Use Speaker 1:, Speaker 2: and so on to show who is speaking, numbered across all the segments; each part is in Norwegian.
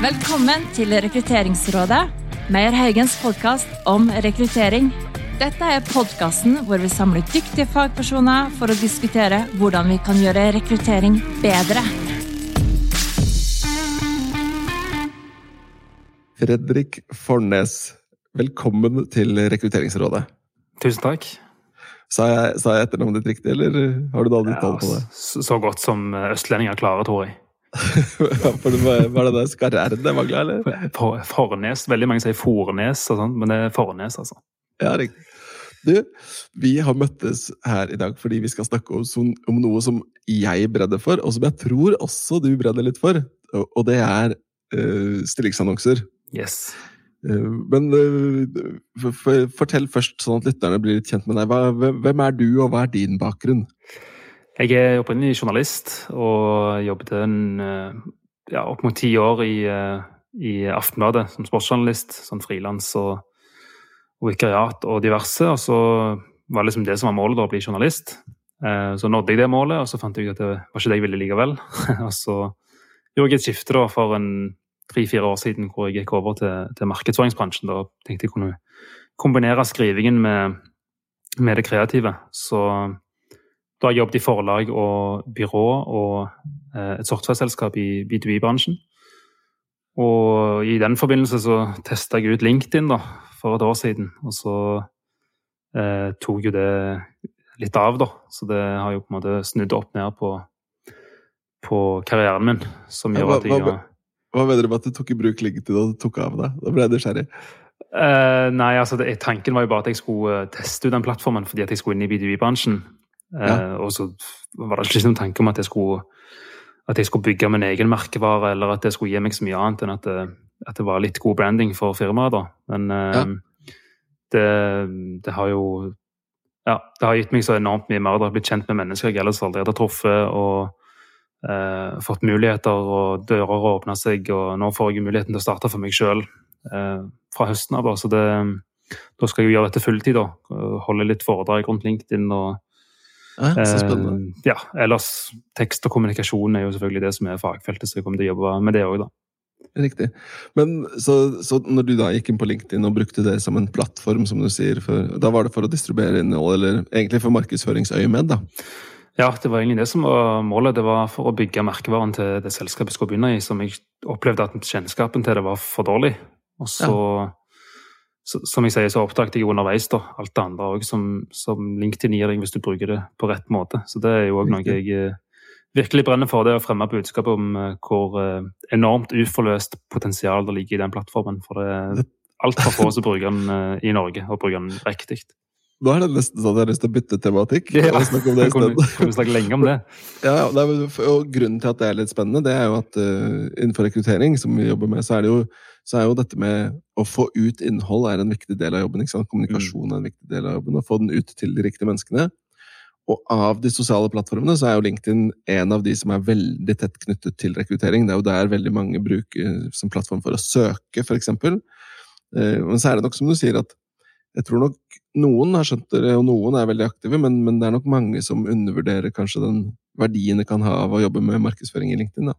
Speaker 1: Velkommen til Rekrutteringsrådet, Meyer Haugens podkast om rekruttering. Dette er podkasten hvor vi samler dyktige fagpersoner for å diskutere hvordan vi kan gjøre rekruttering bedre.
Speaker 2: Fredrik Fornes, velkommen til Rekrutteringsrådet.
Speaker 3: Tusen takk.
Speaker 2: Sa jeg, sa jeg etternavnet ditt riktig, eller har du da ditt ja, tall på det?
Speaker 3: så godt som østlendinger klarer, tror jeg.
Speaker 2: Det var, det der skarre-r det mangla, eller?
Speaker 3: For, Fornes. Veldig mange sier Fornes, og sånt, men det er Fornes, altså.
Speaker 2: Ja, riktig. Du, vi har møttes her i dag fordi vi skal snakke om, som- om noe som jeg brenner for, og som jeg tror også du brenner litt for. Og, og det er uh, stillingsannonser.
Speaker 3: Yes.
Speaker 2: Uh, men uh, for, for, fortell først, sånn at lytterne blir litt kjent med deg. Hva, hvem er du, og hva er din bakgrunn?
Speaker 3: Jeg er opprinnelig journalist, og jobbet en, eh, ja, opp mot ti år i, eh, i Aftenbladet som sportsjournalist. Sånn frilans og, og vikariat og diverse. Og så var det liksom det som var målet, da, å bli journalist. Eh, Så nådde jeg det målet, og så fant jeg ut at det var ikke det jeg ville likevel. Og så gjorde jeg et skifte da for en tre-fire år siden hvor jeg gikk over til, til markedsføringsbransjen. Da tenkte jeg kunne kombinere skrivingen med, med det kreative. Så da har jobbet i forlag og byrå og eh, et software-selskap i B2B-bransjen. Og i den forbindelse så testa jeg ut LinkedIn da, for et år siden. Og så eh, tok jo det litt av, da. Så det har jo på en måte snudd opp ned på, på karrieren min. Som gjør at jeg har
Speaker 2: Hva mener du med at du tok i bruk LinkedIn og tok av deg? Da ble jeg nysgjerrig.
Speaker 3: Uh, nei, altså det, tanken var jo bare at jeg skulle eh, teste ut den plattformen fordi at jeg skulle inn i B2B-bransjen. Eh,
Speaker 2: Ja.
Speaker 3: Og så var det ikke noen tanke om at jeg, skulle, at jeg skulle bygge min egen merkevare, eller at det skulle gi meg så mye annet enn at det, at det var litt god branding for firmaet. da. Men eh,
Speaker 2: Ja.
Speaker 3: det, det har jo ja, det har gitt meg så enormt mye mer. Det har blitt kjent med mennesker jeg ellers aldri hadde truffet. og eh, fått muligheter, og dører har åpna seg. Og nå får jeg muligheten til å starte for meg sjøl eh, fra høsten av. Så det, da skal jeg jo gjøre dette fulltid. da, Holde litt foredrag rundt LinkedIn. og
Speaker 2: Ja, så spennende.
Speaker 3: eh, ja, Ellers tekst og kommunikasjon er jo selvfølgelig det som er fagfeltet, så jeg kommer til å jobbe med det òg, da.
Speaker 2: Riktig. Men så, så når du da gikk inn på LinkedIn og brukte det som en plattform, som du sier, for, da var det for å distribuere innhold, eller egentlig for markedsføringsøyemed, da?
Speaker 3: Ja, det var egentlig det som var målet. Det var for å bygge merkevaren til det selskapet jeg skulle begynne i, som jeg opplevde at kjennskapen til det var for dårlig. Og så, så som jeg sier, så oppdaget jeg underveis da, alt det andre òg som, som LinkedIn gir deg hvis du bruker det på rett måte. Så det er jo òg noe jeg eh, virkelig brenner for, det å fremme budskapet om eh, hvor eh, enormt uforløst potensial det ligger i den plattformen. For det er altfor få som bruker den i Norge, og bruker den riktig.
Speaker 2: Nå er det nesten sånn at jeg har lyst til å bytte tematikk. og snakke om det
Speaker 3: i kan, kunne,
Speaker 2: kan
Speaker 3: kunne snakke lenge om det.
Speaker 2: Ja, ja, og Grunnen til at det er litt spennende, det er jo at uh, innenfor rekruttering, som vi jobber med, så er, det jo, så er jo dette med å få ut innhold er en viktig del av jobben. ikke sant? Kommunikasjon er en viktig del av jobben. Å få den ut til de riktige menneskene. Og av de sosiale plattformene så er jo LinkedIn en av de som er veldig tett knyttet til rekruttering. Det er jo der veldig mange bruker som plattform for å søke, f.eks. Men så er det nok som du sier, at jeg tror nok noen har skjønt det, og noen er veldig aktive, men, men det er nok mange som undervurderer kanskje den verdien det kan ha av å jobbe med markedsføring i LinkedIn. da.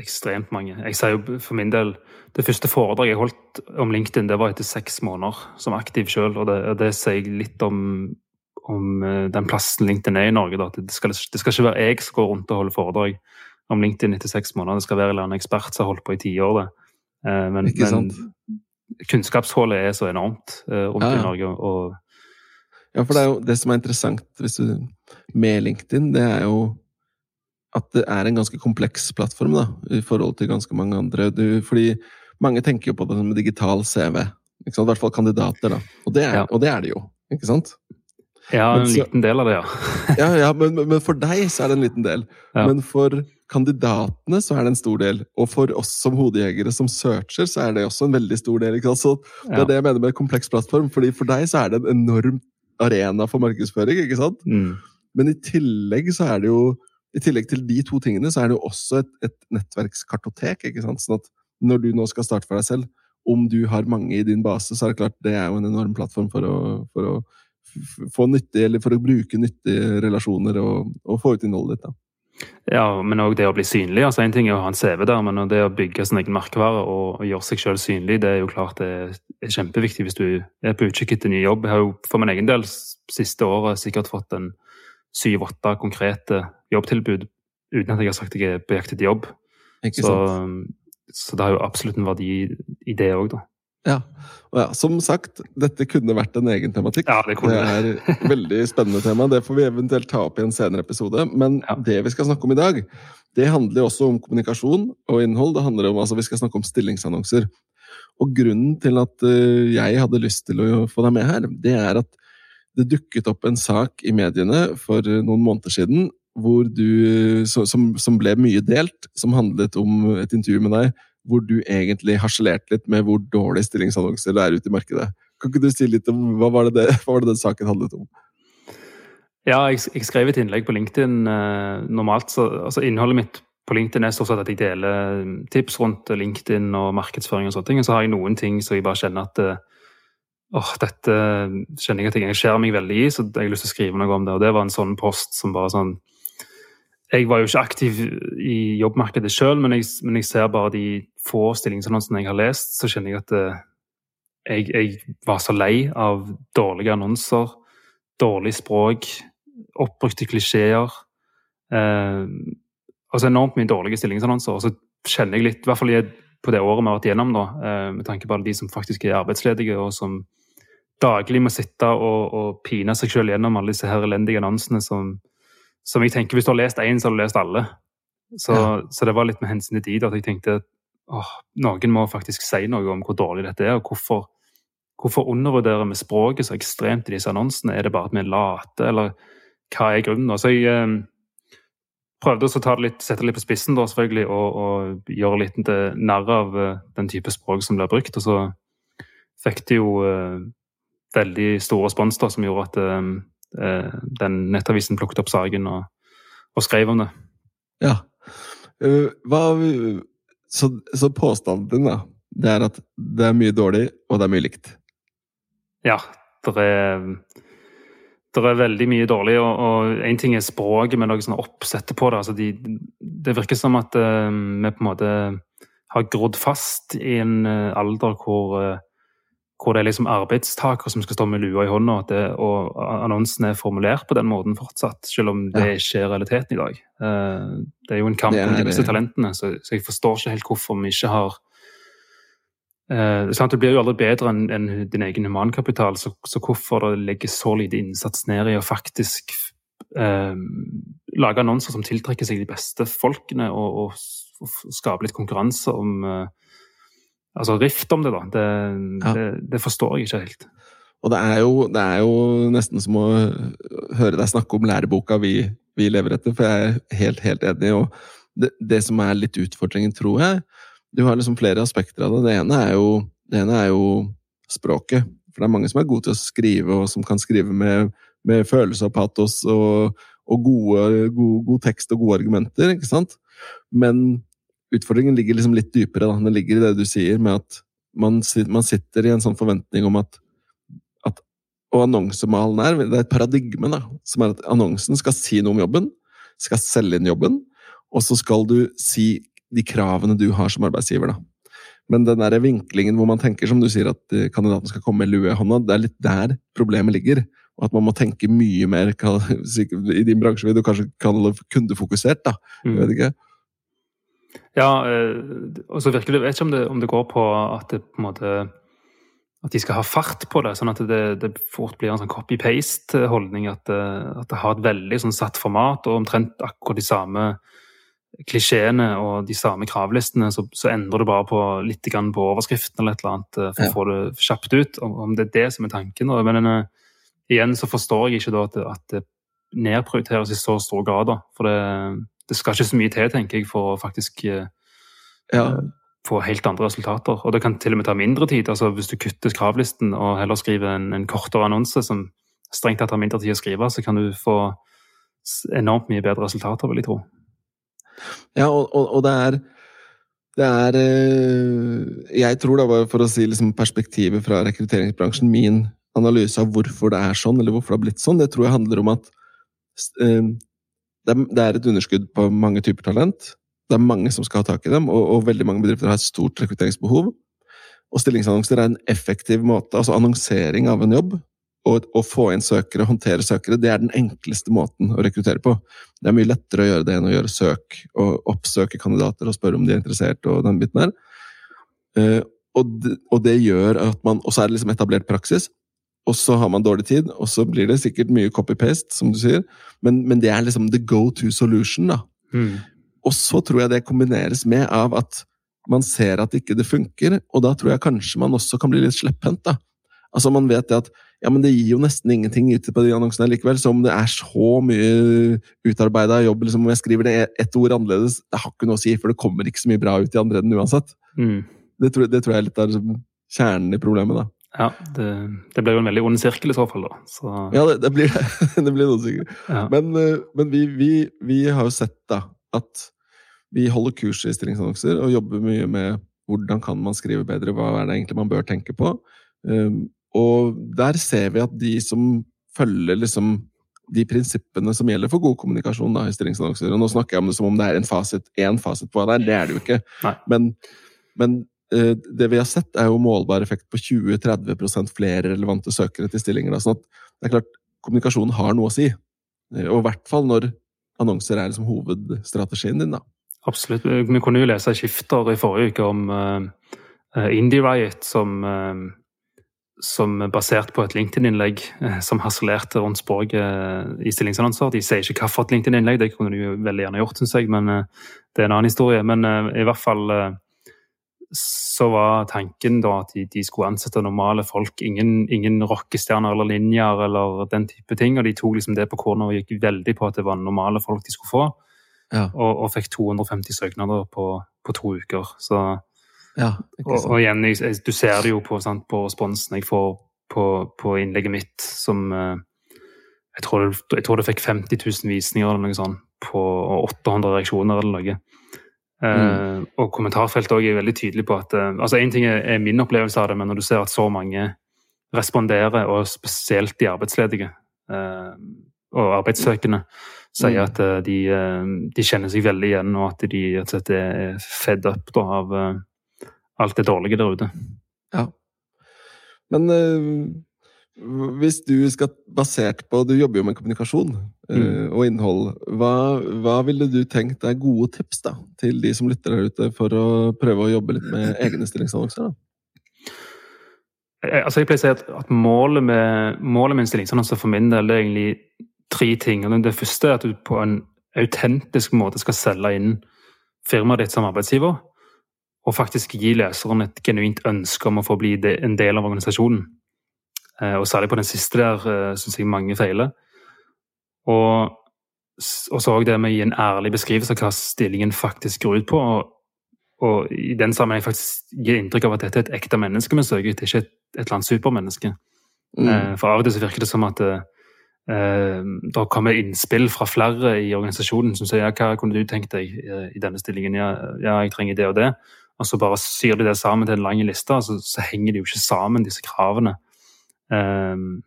Speaker 3: Ekstremt mange. Jeg sier jo for min del Det første foredraget jeg holdt om LinkedIn, det var etter seks måneder som aktiv sjøl, og det, det sier litt om, om eh, den plassen LinkedIn er i Norge. Da. Det, skal, det skal ikke være jeg som går rundt og holder foredrag om LinkedIn etter seks måneder. Det skal være en ekspert som har holdt på i tiår. Eh, Men, men kunnskapshullet er så enormt eh, rundt
Speaker 2: Ja, ja.
Speaker 3: i Norge. og
Speaker 2: Ja, for det er jo det som er interessant hvis du, med LinkedIn, det er jo at det er en ganske kompleks plattform da, i forhold til ganske mange andre. Du, fordi mange tenker jo på det som en digital CV. Ikke sant? I hvert fall kandidater, da. Og det er,
Speaker 3: Ja.
Speaker 2: og det, er det jo. Ikke sant?
Speaker 3: Ja, en
Speaker 2: så-
Speaker 3: liten del av det, ja.
Speaker 2: Ja, ja, men, men- for deg så er det en liten del.
Speaker 3: Ja.
Speaker 2: Men for kandidatene så er det en stor del. Og for oss som hodejegere som searcher, så er det også en veldig stor del. Ikke sant? Så det er det jeg mener med kompleks plattform. fordi For deg så er det en enorm arena for markedsføring. ikke sant?
Speaker 3: Mm.
Speaker 2: Men i tillegg så er det jo i tillegg til de to tingene, så er det jo også et, et nettverkskartotek. ikke sant? Sånn at når du nå skal starte for deg selv, om du har mange i din base, så er det klart det er jo en enorm plattform for å, for å få nyttig, eller for å bruke nyttige relasjoner og, og få ut innholdet ditt. da.
Speaker 3: Ja, men òg det å bli synlig. altså En ting er å ha en CV der, men det å bygge sin egen merkevare og, gjøre seg selv synlig, det er jo klart det er kjempeviktig hvis du er på utkikk etter ny jobb. Jeg har jo for min egen del siste året sikkert fått en syv-åtte konkrete jobbtilbud uten at jeg har sagt jeg er på jakt etter jobb. Så, så det har jo absolutt en verdi i det òg, da.
Speaker 2: Ja. Og ja, som sagt, dette kunne vært en egen tematikk.
Speaker 3: Ja, det kunne
Speaker 2: er et veldig spennende tema. Det får vi eventuelt ta opp i en senere episode. Men
Speaker 3: Ja.
Speaker 2: det vi skal snakke om i dag, det handler også om kommunikasjon og innhold. Det handler om, altså Vi skal snakke om stillingsannonser. Og grunnen til at eh, jeg hadde lyst til å få deg med her, det er at det dukket opp en sak i mediene for noen måneder siden hvor du, som, som ble mye delt, som handlet om et intervju med deg hvor du egentlig harselerte litt med hvor dårlige stillingsannonser det er ute i markedet. Kan ikke du si litt om hva var det, hva var det den saken handlet om?
Speaker 3: Ja, jeg, jeg skrev et innlegg på LinkedIn eh, normalt. Så, altså Innholdet mitt på LinkedIn er stort sett at jeg deler mm, tips rundt LinkedIn og markedsføring og sånne ting. Og så har jeg noen ting som jeg bare kjenner at eh, åh, dette kjenner jeg at jeg engasjerer meg veldig i, så jeg har lyst til å skrive noe om det. Og det var en sånn post som bare sånn Jeg var jo ikke aktiv i jobbmarkedet sjøl, men, men jeg ser bare de få stillingsannonsene jeg har lest, så kjenner jeg at det, jeg, jeg var så lei av dårlige annonser, dårlig språk, oppbrukte klisjeer. Eh, altså enormt mye dårlige stillingsannonser. Og så kjenner jeg litt, i hvert fall på det året vi har vært gjennom, da, eh, med tanke på alle de som faktisk er arbeidsledige, og som daglig må sitte og, og pine seg selv gjennom alle disse her elendige annonsene som, som jeg tenker Hvis du har lest én, så har du lest alle. Så,
Speaker 2: Ja.
Speaker 3: så det var litt med hensyn til de at jeg tenkte at åh, noen må faktisk si noe om hvor dårlig dette er, og hvorfor, hvorfor undervurderer vi språket så ekstremt i disse annonsene? Er det bare at vi er late, eller hva er grunnen? Så jeg eh, prøvde å ta det litt, sette det litt på spissen da, selvfølgelig, og, og gjøre litt narr av eh, den type språk som blir brukt. Og så fikk det jo eh, veldig stor respons da, som gjorde at eh, den nettavisen plukket opp saken og, og skrev om det.
Speaker 2: Ja. Eh, hva, så, så påstanden din, da, det er at det er mye dårlig, og det er mye likt.
Speaker 3: Ja, det er, det er veldig mye dårlig, og, én en ting er språket, men også sånn oppsettet på det. Altså de, det virker som at uh, vi på en måte har grodd fast i en uh, alder hvor, eh, hvor det er liksom arbeidstakere som skal stå med lua i hånda, det, og annonsen er formulert på den måten fortsatt, selv om det
Speaker 2: Ja.
Speaker 3: ikke er realiteten i dag. Eh, det er jo en kamp om de beste talentene, så, så jeg forstår ikke helt hvorfor vi ikke har Eh? Du blir jo aldri bedre enn en din egen humankapital, så, så hvorfor det legges så lite innsats ned i å faktisk eh, lage annonser som tiltrekker seg de beste folkene, og, og, og skape litt konkurranse om eh, Altså rift om det, da. Det,
Speaker 2: Ja.
Speaker 3: det, det forstår jeg ikke helt.
Speaker 2: Og det er, jo, det er jo nesten som å høre deg snakke om læreboka vi, vi lever etter, for jeg er helt, helt enig. Og det, det som er litt utfordringen, tror jeg Du har liksom flere aspekter av det. Det ene er jo, det ene er jo språket. For det er mange som er gode til å skrive, og som kan skrive med, med følelse og patos og, og gode, god, god tekst og gode argumenter, ikke sant? Men utfordringen ligger liksom litt dypere. Da. Den ligger i det du sier, med at man, man sitter i en sånn forventning om at og annonsemalen er, det er et paradigme, da, som er at annonsen skal si noe om jobben, skal selge inn jobben, og så skal du si de kravene du har som arbeidsgiver. da. Men den der vinklingen hvor man tenker, som du sier, at eh, kandidaten skal komme med lue i hånda, det er litt der problemet ligger. Og at man må tenke mye mer I din bransje vil du kanskje kalle det kundefokusert, da. Jeg vet ikke.
Speaker 3: Ja, eh, og så virker det Jeg vet ikke om det, om det går på at det på en måte at de skal ha fart på det, sånn at det, det fort blir en sånn copy-paste-holdning. At, det- at det har et veldig sånn satt format og omtrent akkurat de samme klisjeene og de samme kravlistene. Så, så endrer du bare på litt grann på overskriften eller et eller annet eh, for
Speaker 2: Ja.
Speaker 3: å få det kjapt ut. Om, om det er det som er tanken. Men eh, igjen så forstår jeg ikke da at at det nedprioriteres i så stor grad. da. For det, det skal ikke så mye til, tenker jeg, for å faktisk eh,
Speaker 2: Ja,
Speaker 3: få helt andre resultater. Og det kan til og med ta mindre tid. altså Hvis du kutter kravlisten og heller skriver en, en kortere annonse som strengt tatt har mindre tid å skrive, så kan du få enormt mye bedre resultater, vil jeg tro.
Speaker 2: Ja, og, og, og det er det er eh, Jeg tror, da, bare for å si liksom perspektivet fra rekrutteringsbransjen, min analyse av hvorfor det er sånn, eller hvorfor det har blitt sånn, det tror jeg handler om at eh, det er, det er et underskudd på mange typer talent. Det er mange som skal ha tak i dem, og, og veldig mange bedrifter har et stort rekrutteringsbehov. Og stillingsannonser er en effektiv måte, altså annonsering av en jobb, og å få inn søkere, håndtere søkere, det er den enkleste måten å rekruttere på. Det er mye lettere å gjøre det enn å gjøre søk og oppsøke kandidater og spørre om de er interessert. Og den biten der. Uh, og, det, og det gjør at man, og så er det liksom etablert praksis, og så har man dårlig tid, og så blir det sikkert mye copy-paste, som du sier, men, men, det er liksom the go to solution. da. Mm. Og så tror jeg det kombineres med av at man ser at ikke det funker, og da tror jeg kanskje man også kan bli litt slepphendt. da. Altså Man vet det at ja, men det gir jo nesten ingenting ute på de annonsene likevel, så om det er så mye utarbeida jobb, liksom om jeg skriver det ett ord annerledes, det har ikke noe å si, for det kommer ikke så mye bra ut i andre enden uansett. Mm. Det, tror, det, tror, jeg er litt av liksom, kjernen i problemet, da.
Speaker 3: Ja, det, det blir jo en veldig ond sirkel i så fall, da. Så...
Speaker 2: Ja, det, det, blir det. blir noe sikkert. Ja. Men, eh, men vi, vi, vi, har jo sett da at vi holder kurs i stillingsannonser og jobber mye med hvordan kan man skrive bedre, hva er det egentlig man bør tenke på. Um, og der ser vi at de som følger liksom de prinsippene som gjelder for god kommunikasjon da, i stillingsannonser Og nå snakker jeg om det som om det er en fasit, én fasit på hva det er, det er det jo ikke. Men, men det vi har sett, er jo målbar effekt på 20-30% flere relevante søkere til stillinger. Sånn at det er klart, kommunikasjon har noe å si. Og i hvert fall når annonser er liksom hovedstrategien din. da.
Speaker 3: Absolutt. Vi kunne jo lese skifter i forrige uke om uh, Indie Riot, som, uh, som basert på et LinkedIn-innlegg uh, som harselerte rundt språket i stillingsannonser. De sier ikke hvilket LinkedIn-innlegg, det kunne de jo veldig gjerne gjort, syns jeg, men det er en annen historie. Men i hvert fall så var tanken da at de, de skulle ansette normale folk. Ingen, ingen rockestjerner eller linjer eller den type ting. Og de tok liksom det på kornet og gikk veldig på at det var normale folk de skulle få. Ja. Og, og, fikk 250 søknader på, på to uker. Så, ja, og, og, igjen, jeg, du ser det jo på, sant, på responsen jeg får på, på innlegget mitt, som eh, jeg tror, det, jeg tror, det, fikk 50 000 visninger eller noe sånt, på, og 800 reaksjoner eller noe. Eh, mm. og kommentarfeltet er veldig tydelig på at uh, altså Én ting er, er, min opplevelse av det, men når du ser at så mange responderer, og spesielt de arbeidsledige uh, og arbeidssøkende, sier mm. at de, de, kjenner seg veldig igjen, og at de at er fed up da, av alt det dårlige der ute.
Speaker 2: Ja. Men hvis du skal basert på Du jobber jo med kommunikasjon mm. og innhold. Hva, hva, ville du tenkt er gode tips da, til de som lytter der ute, for å prøve å jobbe litt med egne stillingsannonser? da?
Speaker 3: Altså jeg pleier å si at, at målet, med, målet med en stillingsannonse for min del er egentlig tre ting. Det første er at du på en autentisk måte skal selge inn firmaet ditt som arbeidsgiver. Og faktisk gi leseren et genuint ønske om å få bli en del av organisasjonen. Eh, og særlig på den siste der eh, syns jeg mange feiler. Og, og så òg det med å gi en ærlig beskrivelse av hva stillingen faktisk går ut på. Og, og i den sammenheng faktisk gi inntrykk av at dette er et ekte menneske vi søker etter, ikke et, et eller annet supermenneske. Mm. Eh, for av og til så virker det som at eh, det kommer innspill fra flere i organisasjonen som sier ja, hva kunne du tenkt deg i denne stillingen, ja, ja, jeg trenger det og det. Og så bare syr de det sammen til en lang liste, og så, så henger de jo ikke sammen, disse kravene. Um,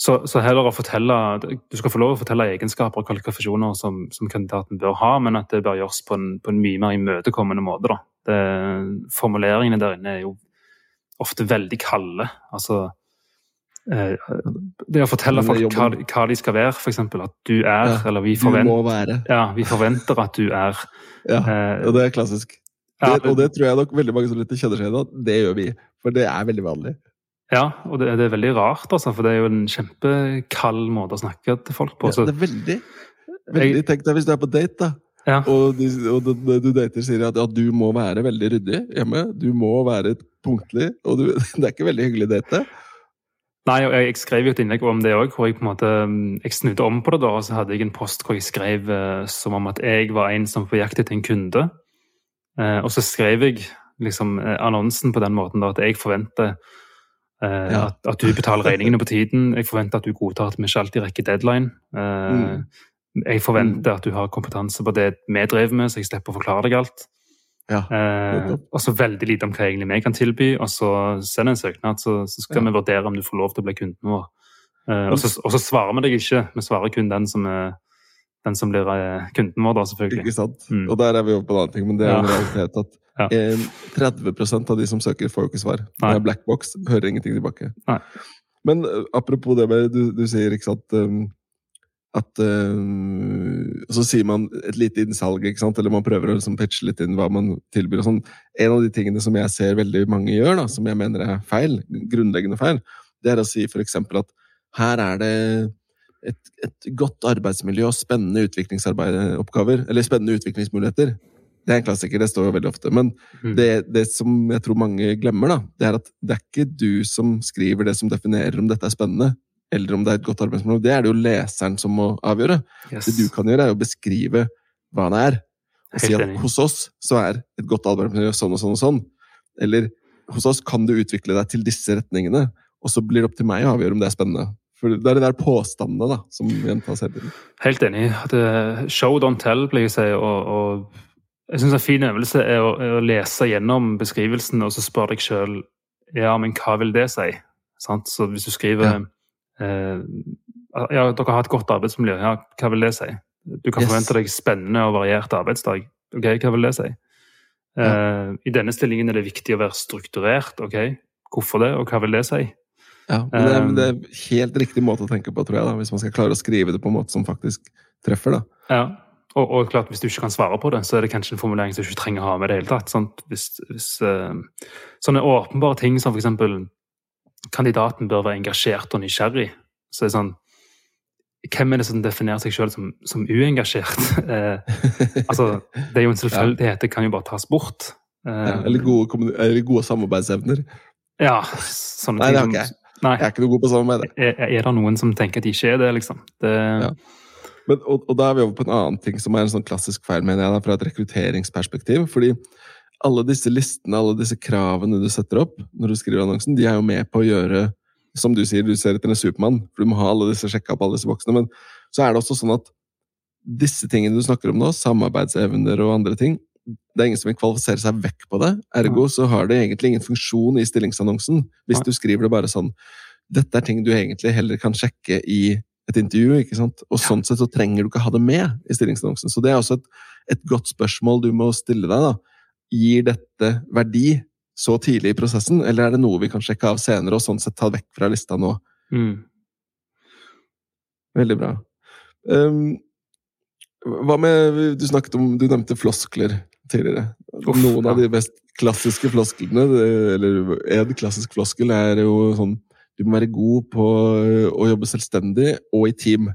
Speaker 3: så, så, heller å fortelle Du skal få lov å fortelle egenskaper og kvalifikasjoner som, som kandidaten bør ha, men at det bør gjøres på en, på en mye mer imøtekommende måte. Da. Det, formuleringene der inne er jo ofte veldig kalde. Altså eh, Det å fortelle folk hva, hva, de skal være, f.eks. At du er, ja, eller vi forventer, ja, vi forventer at du er.
Speaker 2: Ja, eh, og det er klassisk. Det, og det tror jeg nok veldig mange som lytter kjenner seg igjen i. Det gjør vi. For det er veldig vanlig.
Speaker 3: Ja, og det, det, er veldig rart, altså, for det er jo en kjempekald måte å snakke til folk på.
Speaker 2: Ja, det er veldig, veldig jeg, Tenk deg hvis du er på date, da. Ja. Og, de, og du, du dater sier at ja, du må være veldig ryddig hjemme. Du må være punktlig. Og du, det er ikke veldig hyggelig date.
Speaker 3: Nei, og jeg, jeg skrev jo et innlegg om det òg, hvor jeg på en måte jeg snudde om på det. da, og Så hadde jeg en post hvor jeg skrev eh, som om at jeg var en som på jakt etter en kunde. Eh, og så skrev jeg liksom uh, annonsen på den måten da, at jeg forventer ja. at, at, du betaler regningene på tiden. Jeg forventer at du godtar at vi ikke alltid rekker deadline. Uh, mm. Jeg forventer mm. at du har kompetanse på det vi driver med, så jeg slipper å forklare deg alt. Ja, uh, og så veldig lite om hva egentlig vi kan tilby, og så send en søknad, så, så skal ja. vi vurdere om du får lov til å bli kunden vår. og, så, og, så, svarer vi deg ikke, vi svarer kun den som er den som blir eh, kunden vår, da, selvfølgelig.
Speaker 2: Ikke sant?
Speaker 3: Mm.
Speaker 2: Og der er vi over på en annen ting, men det er en realitet at
Speaker 3: Ja.
Speaker 2: 30% av de som søker, får jo ikke svar. Det er black box, hører ingenting tilbake.
Speaker 3: Nei.
Speaker 2: Men uh, apropos det med Du, du sier ikke sant um, at um, Så sier man et lite innsalg, ikke sant? eller man prøver å liksom pitche litt inn hva man tilbyr. og sånn. En av de tingene som jeg ser veldig mange gjør, da, som jeg mener er feil, grunnleggende feil, det er å si f.eks. at her er det et, et godt arbeidsmiljø og spennende utviklingsoppgaver, eller spennende utviklingsmuligheter. Det er en klassiker, det står jo veldig ofte. Men
Speaker 3: Mm.
Speaker 2: det, det som jeg tror mange glemmer, da, det er at det er ikke du som skriver det som definerer om dette er spennende, eller om det er et godt arbeidsmiljø. Det er det jo leseren som må avgjøre.
Speaker 3: Yes.
Speaker 2: Det du kan gjøre, er å beskrive hva det er. Og si at hos oss så er et godt arbeidsmiljø sånn og sånn og sånn. Eller hos oss kan du utvikle deg til disse retningene, og så blir det opp til meg å avgjøre om det er spennende. For det er de der påstandene da, som gjentas hele tiden.
Speaker 3: Helt enig. Det, show, don't tell, pleier jeg å si. Og, og jeg syns en fin øvelse er å, er å lese gjennom beskrivelsen og så spørre deg sjøl ja, men hva vil det si? Sant? Så hvis du skriver eh, ja, dere har et godt arbeidsmiljø, ja, hva vil det si? Du kan
Speaker 2: Yes.
Speaker 3: forvente deg spennende og variert arbeidsdag. Ok, hva vil det si? Eh, I denne stillingen er det viktig å være strukturert. ok, Hvorfor det, og hva vil det si?
Speaker 2: Ja, men det, er,
Speaker 3: Um,
Speaker 2: det er helt riktig måte å tenke på, tror jeg, da, hvis man skal klare å skrive det på en måte som faktisk treffer. da.
Speaker 3: Ja, og, og klart hvis du ikke kan svare på det, så er det kanskje en formulering som du ikke trenger å ha med det hele tatt. Hvis, hvis, uh, sånne åpenbare ting som f.eks. kandidaten bør være engasjert og nysgjerrig, så er det sånn Hvem er det som definerer seg selv som, som uengasjert? Uh, altså, det er jo en selvfølgelighet, det kan jo bare tas bort.
Speaker 2: Uh, eller, gode, eller gode samarbeidsevner.
Speaker 3: ja, sånne
Speaker 2: Nei, det har ikke jeg. Jeg er ikke noe god på samarbeid.
Speaker 3: er, er det noen som tenker at de ikke er det, liksom? Det,
Speaker 2: Ja. Men, og, og da er vi over på en annen ting som er en sånn klassisk feil, mener jeg, da, fra et rekrutteringsperspektiv. Fordi alle disse listene, alle disse kravene du setter opp når du skriver annonsen, de er jo med på å gjøre Som du sier, du ser etter en Supermann, for du må ha alle disse sjekka opp alle disse boksene. Men så er det også sånn at disse tingene du snakker om nå, samarbeidsevner og andre ting, det er ingen som vil kvalifisere seg vekk på det. Ergo så har det egentlig ingen funksjon i stillingsannonsen, hvis du skriver det bare sånn Dette er ting du egentlig heller kan sjekke i et intervju, ikke sant? Og sånn sett så trenger du ikke ha det med i stillingsannonsen. Så det er også et, et godt spørsmål du må stille deg, da. Gir dette verdi så tidlig i prosessen, eller er det noe vi kan sjekke av senere, og sånn sett ta vekk fra lista nå?
Speaker 3: mm.
Speaker 2: Veldig bra. Um, hva med Du snakket om Du nevnte floskler tidligere.
Speaker 3: Uff,
Speaker 2: Noen av de mest klassiske flosklene, eller en klassisk floskel, er jo sånn Du må være god på å jobbe selvstendig og i team.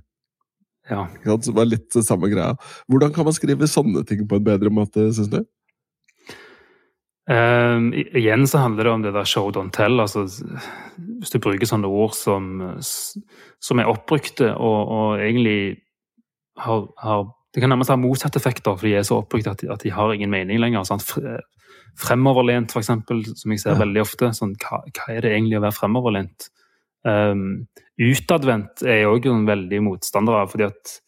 Speaker 3: Ja.
Speaker 2: Som er litt samme greia. Hvordan kan man skrive sånne ting på en bedre måte, syns du?
Speaker 3: Um, igjen så handler det om det der show don't tell. altså Hvis du bruker sånne ord som, som er oppbrukte og, og egentlig har, har Det kan nærmest ha motsatt effekter, for de er så oppbrukte at, de- at de har ingen mening lenger. Sant? Fre- Fremoverlent, eksempel, som jeg ser
Speaker 2: Ja.
Speaker 3: veldig ofte. Sånn, hva, hva er det egentlig å være fremoverlent? Um, utadvendt er jeg òg en veldig motstander av, fordi at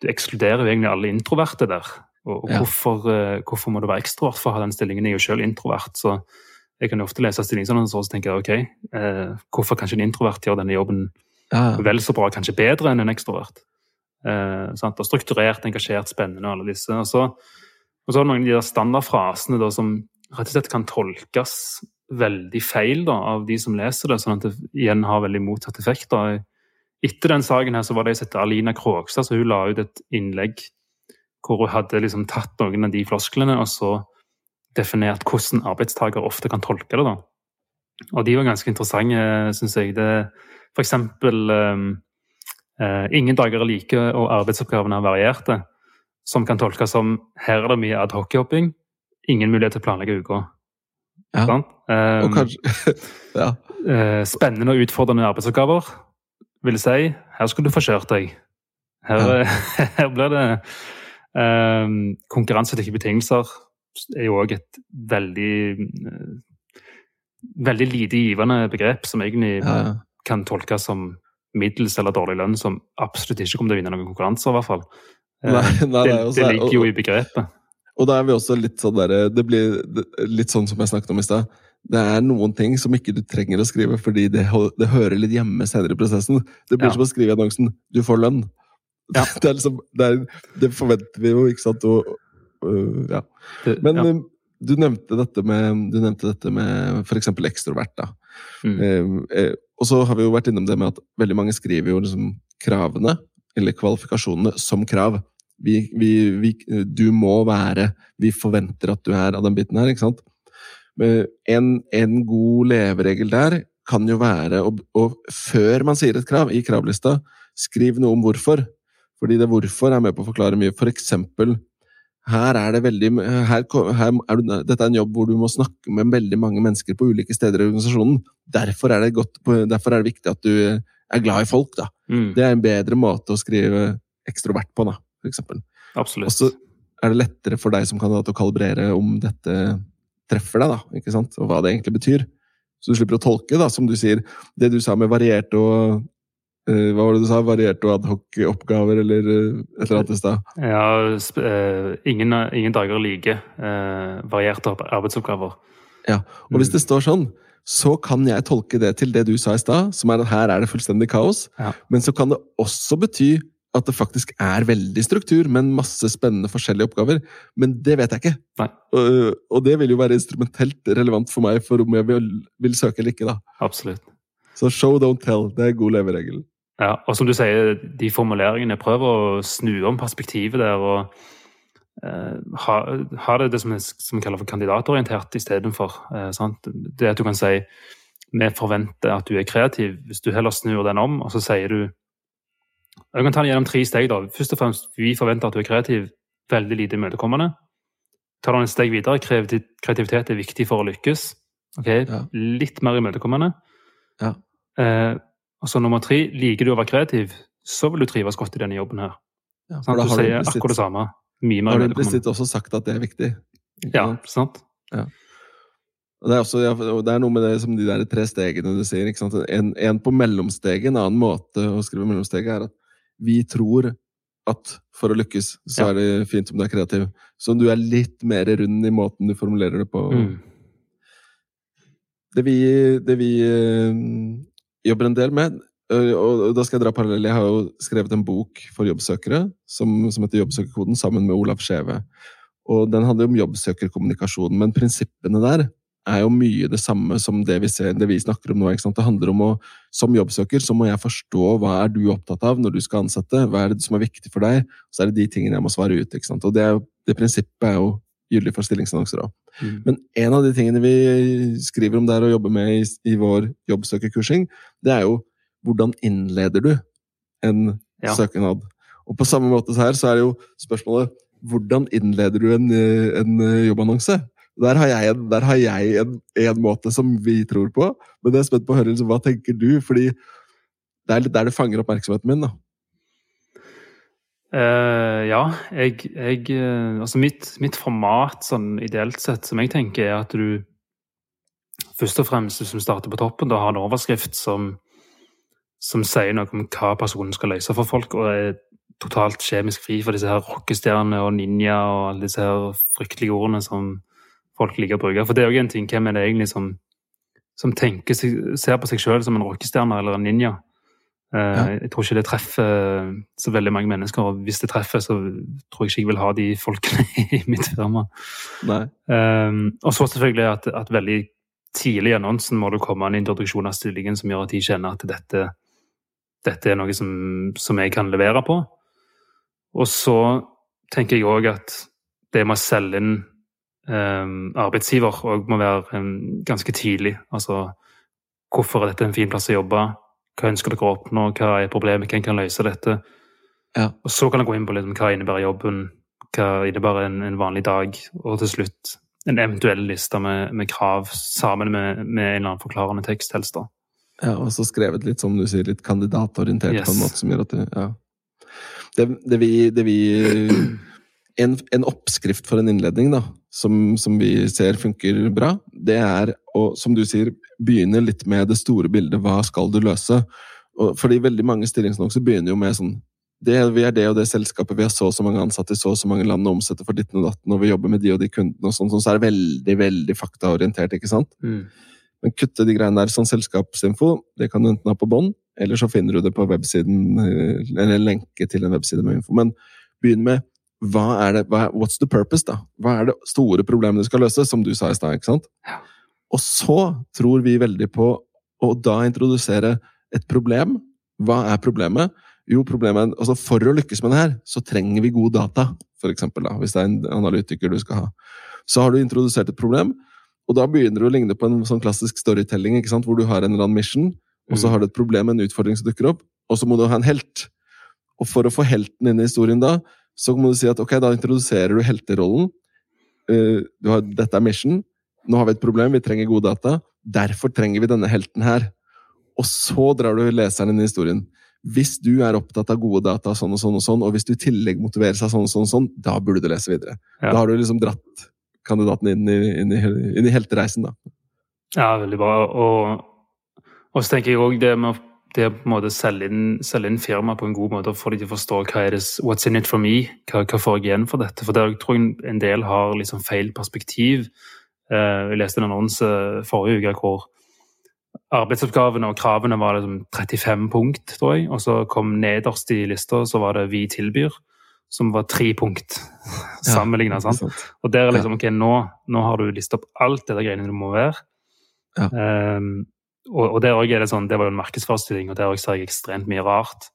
Speaker 3: du ekskluderer jo egentlig alle introverte der. Og, og
Speaker 2: Ja.
Speaker 3: hvorfor, uh, hvorfor må du være ekstrovert for å ha den stillingen? Jeg er jo selv introvert, så jeg kan jo ofte lese stillingsannonser og jeg ok, uh, hvorfor kan ikke en introvert gjøre denne jobben
Speaker 2: Ja,
Speaker 3: vel så bra, kanskje bedre enn en ekstrovert? Uh, sant? Og strukturert, engasjert, spennende og alle disse. Og så, og så har du noen av de der standardfrasene da, som rett og slett kan tolkes veldig feil da, av de som leser det, sånn at det igjen har veldig motsatt effekt. Da. Etter den saken her så var det jeg sette Alina Krogstad, så hun la ut et innlegg hvor hun hadde liksom tatt noen av de flosklene og så definert hvordan arbeidstaker ofte kan tolke det. da. Og de var ganske interessante, syns jeg. Det, for eksempel um, uh, Ingen dager er like, og arbeidsoppgavene er varierte. Som kan tolkes som her er det mye adhoc-jobbing, ingen mulighet til å planlegge uka.
Speaker 2: Ja.
Speaker 3: Sant? Um,
Speaker 2: og kanskje Ja.
Speaker 3: eh, spennende og utfordrende arbeidsoppgaver. Vil si, her skal du få kjørt deg. Her,
Speaker 2: Ja.
Speaker 3: her blir det um, Konkurransedyktige betingelser er jo òg et veldig eh, Veldig lite givende begrep som egentlig
Speaker 2: Ja,
Speaker 3: kan tolkes som middels eller dårlig lønn, som absolutt ikke kommer til å vinne noen konkurranser, i hvert fall. Eh,
Speaker 2: Nei, nei,
Speaker 3: det,
Speaker 2: nei, og så
Speaker 3: det
Speaker 2: er-
Speaker 3: ligger jo i begrepet.
Speaker 2: Og da er vi også litt sånn derre Det blir litt sånn som jeg snakket om i stad. Det er noen ting som ikke du trenger å skrive fordi det, det hører litt hjemme senere i prosessen. Det blir
Speaker 3: Ja.
Speaker 2: som å skrive i annonsen 'du får lønn'.
Speaker 3: Ja.
Speaker 2: Det, er liksom, det, er, det forventer vi jo, ikke sant? Og, uh, ja. Men
Speaker 3: ja.
Speaker 2: øh, du nevnte dette med, du nevnte dette med f.eks. ekstrovert. da.
Speaker 3: Mm.
Speaker 2: Eh, og så har vi jo vært innom det med at veldig mange skriver jo liksom kravene, eller kvalifikasjonene, som krav. Vi, vi, vi, du må være Vi forventer at du er av den biten her, ikke sant? En, en god leveregel der kan jo være å, å før man sier et krav i kravlista, skriv noe om hvorfor. Fordi det hvorfor er med på å forklare mye. For eksempel her er det veldig her, her er du, Dette er en jobb hvor du må snakke med veldig mange mennesker på ulike steder i organisasjonen. Derfor er det, godt, derfor er det viktig at du er glad i folk. da.
Speaker 3: Mm.
Speaker 2: Det er en bedre måte å skrive ekstrovert på, da, eksempel.
Speaker 3: Absolutt.
Speaker 2: Og så er det lettere for deg som kandidat å kalibrere om dette treffer deg, da, ikke sant? og hva det egentlig betyr. Så du slipper å tolke, da, som du sier. Det du sa med variert og eh, Hva var det du sa? Varierte og adhoc-oppgaver, eller eh, et eller annet i stad?
Speaker 3: Ja, eh, ingen, ingen dager er like. Varierte arbeidsoppgaver.
Speaker 2: Ja, og hvis det står sånn, så kan jeg tolke det til det du sa i stad, som er at her er det fullstendig kaos.
Speaker 3: Ja.
Speaker 2: Men så kan det også bety at det faktisk er veldig struktur, men masse spennende forskjellige oppgaver. Men det vet jeg ikke. Og, og det vil jo være instrumentelt relevant for meg for om jeg vil, vil søke eller ikke. da.
Speaker 3: Absolutt.
Speaker 2: Så show, don't tell. Det er god leveregel.
Speaker 3: Ja, og som du sier, de formuleringene prøver å snu om perspektivet der og eh, ha, ha det, det som, som vi kaller for kandidatorientert istedenfor. Eh, sant? det at du kan si vi forventer at du er kreativ. Hvis du heller snur den om, og så sier du Jeg kan ta det gjennom tre steg. da. Først og fremst, vi forventer at du er kreativ. Veldig lite imøtekommende. Tar du et steg videre, kreativitet er viktig for å lykkes. Ok,
Speaker 2: Ja.
Speaker 3: Litt mer imøtekommende.
Speaker 2: Ja.
Speaker 3: Eh, og så nummer tre, liker du å være kreativ, så vil du trives godt i denne jobben her.
Speaker 2: Ja,
Speaker 3: Sant? Du
Speaker 2: da har
Speaker 3: sier
Speaker 2: implisitt-
Speaker 3: akkurat det samme. Mye mer
Speaker 2: Har du implisitt også sagt at det er viktig?
Speaker 3: Ja,
Speaker 2: sant?
Speaker 3: sant?
Speaker 2: Og det, er også, det er noe med det som de der tre stegene du sier. ikke? En, en på mellomsteget, en annen måte å skrive mellomsteget, er at vi tror at for å lykkes, så
Speaker 3: Ja.
Speaker 2: er det fint om du er kreativ. Så du er litt mer rund i måten du formulerer det på.
Speaker 3: Mm.
Speaker 2: Det vi, det vi eh, jobber en del med, eh, og da skal jeg dra parallell, jeg har jo skrevet en bok for jobbsøkere som, som heter Jobbsøkerkoden, sammen med Olav Skjeve. Og den handler om jobbsøkerkommunikasjon, men prinsippene der er jo mye det samme som det vi, ser, det vi snakker om nå. Det handler om å, Som jobbsøker så må jeg forstå hva er du opptatt av når du skal ansette. Hva er det som er viktig for deg? Så er det de tingene jeg må svare ut. Og Det, det prinsippet er jo gyldig for stillingsannonser òg.
Speaker 3: Mm.
Speaker 2: Men en av de tingene vi skriver om der og jobber med i, i vår jobbsøkerkursing, det er jo hvordan innleder du en
Speaker 3: Ja.
Speaker 2: søknad? Og på samme måte så her så er det jo spørsmålet hvordan innleder du en, en jobbannonse? Der har jeg, en, har jeg en, en måte som vi tror på, men jeg er spent på å høre liksom, hva tenker du? Fordi det er litt der det fanger oppmerksomheten min. da.
Speaker 3: Uh, ja, jeg, jeg eh, Altså mitt, mitt format sånn ideelt sett, som jeg tenker, er at du først og fremst, hvis du starter på toppen, da har en overskrift som, som sier noe om hva personen skal løse for folk, og er totalt kjemisk fri for disse her rockestjernene og ninja og alle disse her fryktelige ordene som folk liker å bruke. For det er jo en ting, hvem er det egentlig som, som tenker, ser på seg sjøl som en rockestjerne eller en ninja? Eh,
Speaker 2: Ja.
Speaker 3: Jeg tror ikke det treffer så veldig mange mennesker, og hvis det treffer, så tror jeg ikke jeg vil ha de folkene i mitt firma. Um, og så selvfølgelig at, at veldig tidlig i annonsen må det komme en introduksjon av stillingen som gjør at de kjenner at dette, dette er noe som, som jeg kan levere på. Og så tenker jeg òg at det med å selge inn um, arbeidsgiver òg må være um, ganske tidlig. Altså hvorfor er dette en fin plass å jobbe? Hva ønsker dere å oppnå? Hva er problemet? Hvem kan løse dette?
Speaker 2: Ja.
Speaker 3: Og så kan jeg gå inn på liksom, hva innebærer jobben, hva innebærer en, en vanlig dag, og til slutt en eventuell liste med, med krav sammen med, med en eller annen forklarende tekst, helst. da.
Speaker 2: Ja, og så skrevet litt, som du sier, litt kandidatorientert på en måte som gjør at det, ja. det, det vi, det vi en, en oppskrift for en innledning, da, som, som vi ser funker bra, det er å, som du sier, begynne litt med det store bildet. Hva skal du løse? Og, fordi veldig mange stillingsannonser begynner jo med sånn det, Vi er det og det selskapet, vi har så og så mange ansatte i så og så mange land og omsetter for ditten og datten, og vi jobber med de og de kundene, og sånn, sånn, så er det veldig, veldig faktaorientert, ikke sant? Men kutte de greiene der sånn selskapsinfo, det kan du enten ha på bånd, eller så finner du det på websiden, eh, eller en lenke til en webside med info. Men begynn med hva er det, hva, what's the purpose, da? Hva er det store problemet du skal løse, som du sa i stad, ikke sant?
Speaker 3: Ja.
Speaker 2: Og så tror vi veldig på å da introdusere et problem. Hva er problemet? Jo, problemet er, altså For å lykkes med det her, så trenger vi gode data, for eksempel, da, hvis det er en analytiker du skal ha. Så har du introdusert et problem, og da begynner det å ligne på en sånn klassisk storytelling, ikke sant? hvor du har en eller annen mission, og så
Speaker 3: Mm.
Speaker 2: har du et problem, en utfordring som dukker opp, og så må du ha en helt. Og for å få helten inn i historien da, så må du si at ok, da introduserer du helterollen. Eh, Du har, dette er mission. Nå har vi et problem, vi trenger gode data. Derfor trenger vi denne helten her. Og så drar du leseren inn i historien. Hvis du er opptatt av gode data, sånn og sånn og sånn, og hvis du i tillegg motiverer seg sånn og sånn, og sånn, da burde du lese videre.
Speaker 3: Ja.
Speaker 2: Da har du liksom dratt kandidaten inn i, inn i, inn i heltereisen, da.
Speaker 3: Ja, veldig bra. Og, og så tenker jeg òg det med å det å på en måte selge inn, selge inn firma på en god måte og få de til å forstå hva er det, what's in it for me, hva, hva får jeg igjen for dette. For der tror jeg en del har liksom feil perspektiv. Eh, jeg leste en annonse forrige uke hvor arbeidsoppgavene og kravene var liksom 35 punkt, tror jeg. Og så kom nederst i lista så var det 'vi tilbyr', som var tre punkt sammenligna. Sant? Og der er liksom, ok, nå, nå har du listet opp alt det der greiene du må være.
Speaker 2: Ja.
Speaker 3: Ehm, og, og der også er det sånn, det var jo en markedsforestilling, og der også ser jeg ekstremt mye rart.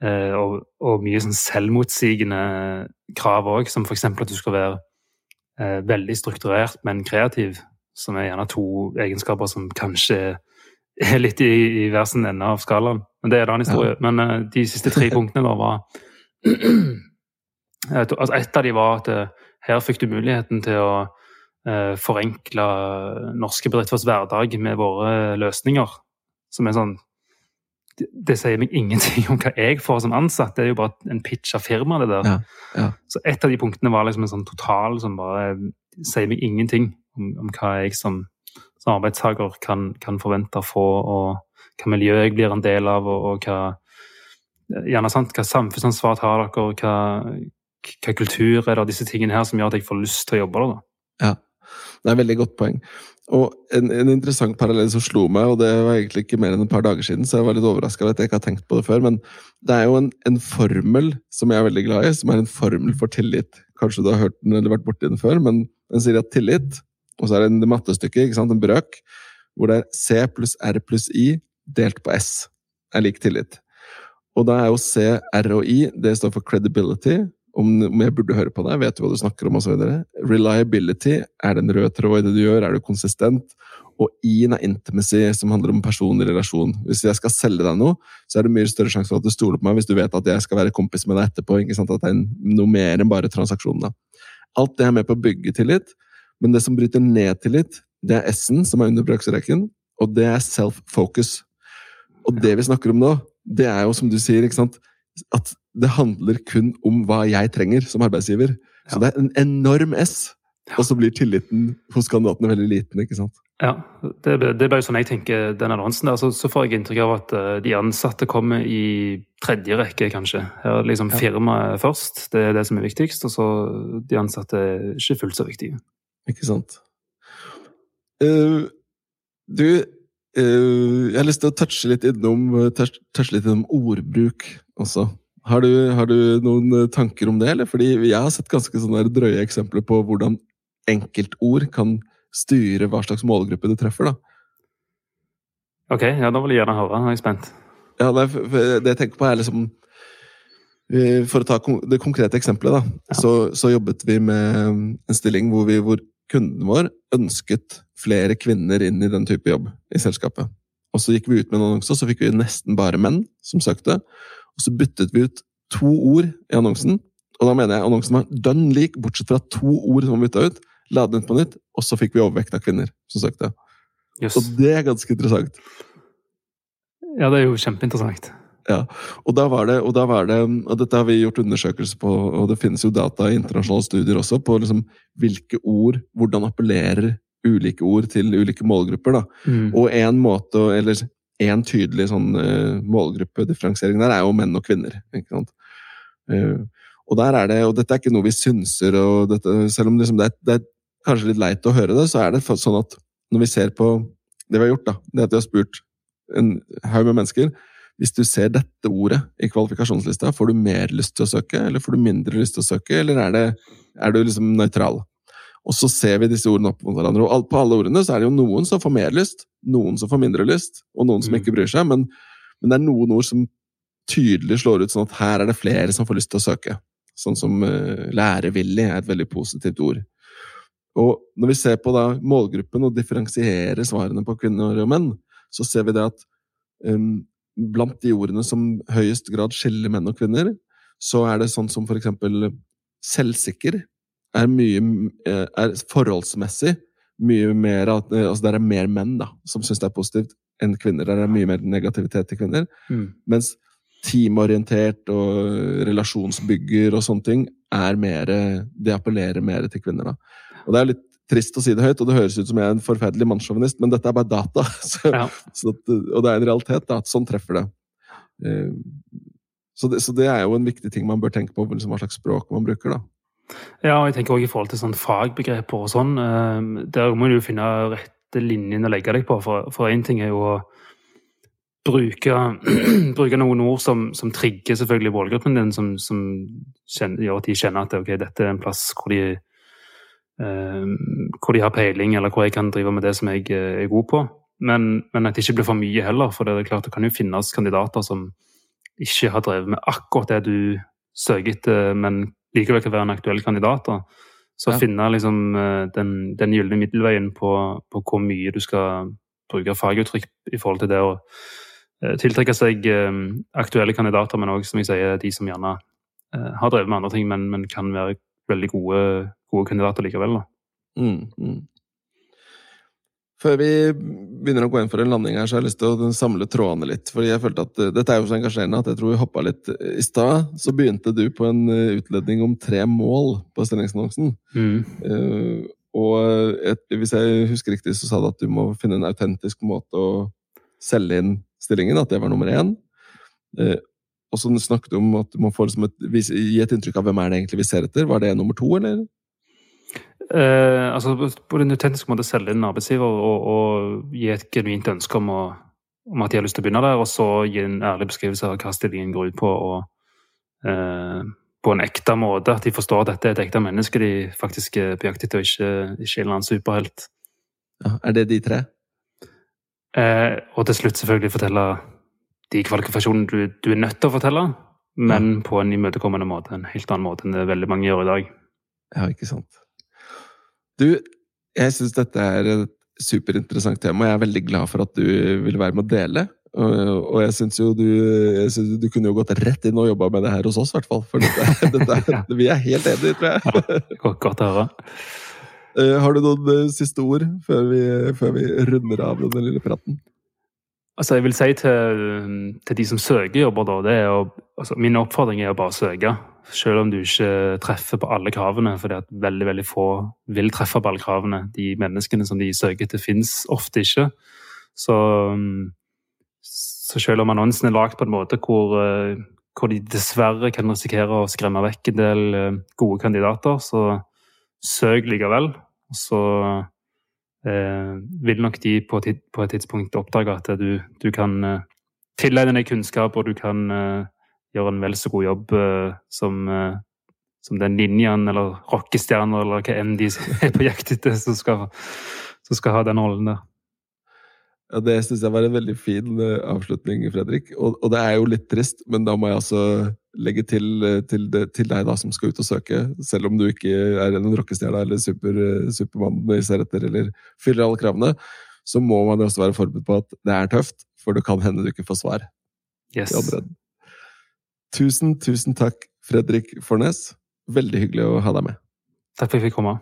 Speaker 3: Eh, og, og mye sånn selvmotsigende krav òg, som f.eks. at du skal være eh, veldig strukturert, men kreativ. Som er gjerne to egenskaper som kanskje er litt i, i hver sin ende av skalaen. Men det er en annen historie. Men eh, de siste tre punktene da var altså Et av de var at eh, her fikk du muligheten til å forenkle norske bedrifters hverdag med våre løsninger. Som er sånn det, det sier meg ingenting om hva jeg får som ansatt. Det er jo bare en pitch av firmaet, det der.
Speaker 2: Ja, ja.
Speaker 3: Så et av de punktene var liksom en sånn total som bare sier meg ingenting om, om hva jeg som, som arbeidstaker kan, kan forvente å få, og hva miljø jeg blir en del av, og, og hva gjerne sant, hva samfunnsansvar tar dere, hva, hva kultur er det, disse tingene her som gjør at jeg får lyst til å jobbe der. da.
Speaker 2: Ja, det er et veldig godt poeng. Og en, en interessant parallell som slo meg, og det var egentlig ikke mer enn et par dager siden, så jeg var litt overraska over at jeg ikke har tenkt på det før, men det er jo en, en formel som jeg er veldig glad i, som er en formel for tillit. Kanskje du har hørt den eller vært borti den før, men den sier at tillit, og så er det en mattestykke, ikke sant, en brøk, hvor det er C pluss R pluss I delt på S er lik tillit. Og da er jo C, R og I, det står for credibility, om, om jeg burde høre på deg, vet du hva du snakker om osv. Reliability, er det en rød tråd i det du gjør, er du konsistent? Og I-en er intimacy, som handler om personlig relasjon. Hvis jeg skal selge deg noe, så er det mye større sjanse for at du stoler på meg hvis du vet at jeg skal være kompis med deg etterpå. ikke sant? At det er noe mer enn bare transaksjonen. da. Alt det er med på å bygge tillit, men det som bryter ned tillit, det er S-en, som er under brøksreken, og det er self-focus. Og det vi snakker om nå, det er jo som du sier, ikke sant, at det handler kun om hva jeg trenger som arbeidsgiver. Så det er en enorm S, og så blir tilliten hos kandidatene veldig liten. ikke sant?
Speaker 3: Ja, det, det er bare sånn jeg tenker den annonsen der. Så, så får jeg inntrykk av at eh, de ansatte kommer i tredje rekke, kanskje. Her er liksom firmaet først, det er det som er viktigst. Og så de ansatte er ikke fullt så viktige.
Speaker 2: Ikke sant? Uh, du, uh, jeg har lyst til å touche litt innom, touch, touche litt innom ordbruk også. Har du, har du noen eh, tanker om det, eller? Fordi jeg har sett ganske sånne drøye eksempler på hvordan enkeltord kan styre hva slags målgruppe du treffer, da.
Speaker 3: Ok, ja, da vil jeg gjerne høre. Jeg er spent.
Speaker 2: Ja, for det jeg tenker på er liksom eh, For å ta det konkrete eksempelet, da.
Speaker 3: Ja.
Speaker 2: Så, så jobbet vi med en stilling hvor, vi, hvor kunden vår ønsket flere kvinner inn i den type jobb i selskapet. Og så gikk vi ut med en annonse, og så fikk vi nesten bare menn som søkte. Og så byttet vi ut to ord i annonsen. Og da mener jeg annonsen var dønn lik, bortsett fra to ord som var bytta ut. La den ut på nytt, og så fikk vi overvekt av kvinner som søkte.
Speaker 3: Yes.
Speaker 2: Og det er ganske interessant.
Speaker 3: Ja, det er jo kjempeinteressant.
Speaker 2: Ja, og da var det, og da var det, og dette har vi gjort undersøkelser på, og det finnes jo data i internasjonale studier også, på liksom hvilke ord, hvordan appellerer ulike ord til ulike målgrupper. da.
Speaker 3: Mm.
Speaker 2: Og en måte, eller en tydelig sånn uh, målgruppedifferensiering der, er jo menn og kvinner. ikke sant? Eh, og der er det, og dette er ikke noe vi synser, og dette, selv om liksom det, er, det er kanskje litt leit å høre det, så er det sånn at når vi ser på det vi har gjort, da, det at vi har spurt en haug med mennesker, hvis du ser dette ordet i kvalifikasjonslista, får du mer lyst til å søke, eller får du mindre lyst til å søke, eller er, det, er du liksom nøytral? Og så ser vi disse ordene opp mot hverandre, og på alle ordene så er det jo noen som får mer lyst, noen som får mindre lyst, og noen som mm. ikke bryr seg, men, men, det er noen ord som tydelig slår ut sånn at her er det flere som får lyst til å søke. Sånn som uh, lærevillig er et veldig positivt ord. Og når vi ser på da målgruppen og differensierer svarene på kvinner og menn, så ser vi det at um, blant de ordene som høyest grad skiller menn og kvinner, så er det sånn som for eksempel selvsikker er mye eh, er forholdsmessig mye mer at altså Det er mer menn da, som syns det er positivt, enn kvinner. Der er mye mer negativitet til kvinner. Mm. Mens teamorientert og relasjonsbygger og sånne ting er mer Det appellerer mer til kvinner, da. Og det er litt trist å si det høyt, og det høres ut som jeg er en forferdelig mannssjåvinist, men dette er bare data. Så, ja. så at, og det er en realitet, da, at sånn treffer det. Eh, så det. Så det er jo en viktig ting man bør tenke på, liksom hva slags språk man bruker. da.
Speaker 3: Ja, og jeg tenker også i forhold til sånn fagbegreper og sånn. Eh, der må du jo finne rette linjen å legge deg på. For én ting er jo å bruke, bruke noen ord som, som, trigger selvfølgelig målgruppen din, som, som kjenner, gjør at de kjenner at okay, dette er en plass hvor de Eh, hvor de har peiling, eller hvor jeg kan drive med det som jeg eh, er god på. Men, men, at det ikke blir for mye heller, for det er klart det kan jo finnes kandidater som ikke har drevet med akkurat det du søker etter, men likevel kan være en aktuell kandidat. Da. Så ja. finne liksom eh, den, den gylne middelveien på, på, hvor mye du skal bruke faguttrykk i forhold til det å tiltrekke seg aktuelle kandidater, men òg, som jeg sier, de som gjerne har drevet med andre ting, men, men kan være veldig gode, gode kandidater likevel. Mm, mm.
Speaker 2: Før vi begynner å gå inn for en landing her, så har jeg lyst til å samle trådene litt. fordi jeg følte at uh, Dette er jo så engasjerende at jeg tror vi hoppa litt i stad. Så begynte du på en uh, utledning om tre mål på stillingsannonsen. Mm. Uh, og et, hvis jeg husker riktig, så sa du at du må finne en autentisk måte å selge inn stillingen. At det var nummer én. Og så snakket du om at du må liksom et, gi et inntrykk av hvem er det egentlig vi ser etter. Var det nummer to, eller?
Speaker 3: Eh, altså På den autentiske måte selge inn arbeidsgiver og, og, gi et genuint ønske om, å, om, at de har lyst til å begynne der, og så gi en ærlig beskrivelse av hva stillingen går ut på. og eh, på en ekte måte, at de forstår at dette er et ekte menneske de faktisk er på jakt etter, og ikke, ikke en eller annen superhelt.
Speaker 2: Ja, er det de tre?
Speaker 3: Eh, og til slutt selvfølgelig fortelle de kvalifikasjonene du, du, er nødt til å fortelle, men ja. på en imøtekommende måte. En helt annen måte enn det veldig mange gjør i dag.
Speaker 2: Ja, ikke sant. Du, jeg syns dette er et superinteressant tema. Jeg er veldig glad for at du vil være med å dele. Og jeg syns jo du, synes du kunne jo gått rett inn og jobba med det her hos oss, i hvert fall. For dette, dette, vi er helt enige, tror jeg.
Speaker 3: Ja, godt å høre.
Speaker 2: Eh, har du noen eh, siste ord før vi, før vi runder av denne lille praten?
Speaker 3: Altså, jeg vil si til, til, de som søker jobber, da, det er å, altså, Min oppfordring er å bare søke. Selv om du ikke treffer på alle kravene, fordi at veldig veldig få vil treffe på alle kravene. De menneskene som de søker etter, fins ofte ikke. Så, så, selv om annonsen er lagd på en måte hvor, hvor, de dessverre kan risikere å skremme vekk en del eh, gode kandidater, så søk likevel. Så eh, vil nok de på, et tidspunkt oppdage at du, du kan eh, tilegne deg kunnskap, og du kan eh, gjøre en vel så god jobb eh, som, eh, som den ninjaen eller rockestjernen eller hva enn de er på jakt etter, som skal, som skal ha den rollen der.
Speaker 2: Ja, Det syns jeg var en veldig fin uh, avslutning, Fredrik. Og, og, det er jo litt trist, men da må jeg altså legge til, til, det, til, deg da som skal ut og søke. Selv om du ikke er en rockestjerne eller super, supermann i ser etter eller fyller alle kravene, så må man også være forberedt på at det er tøft, for det kan hende du ikke får svar.
Speaker 3: Yes.
Speaker 2: Tusen, tusen takk, Fredrik Fornes. Veldig hyggelig å ha deg med.
Speaker 3: Takk for at jeg fikk komme.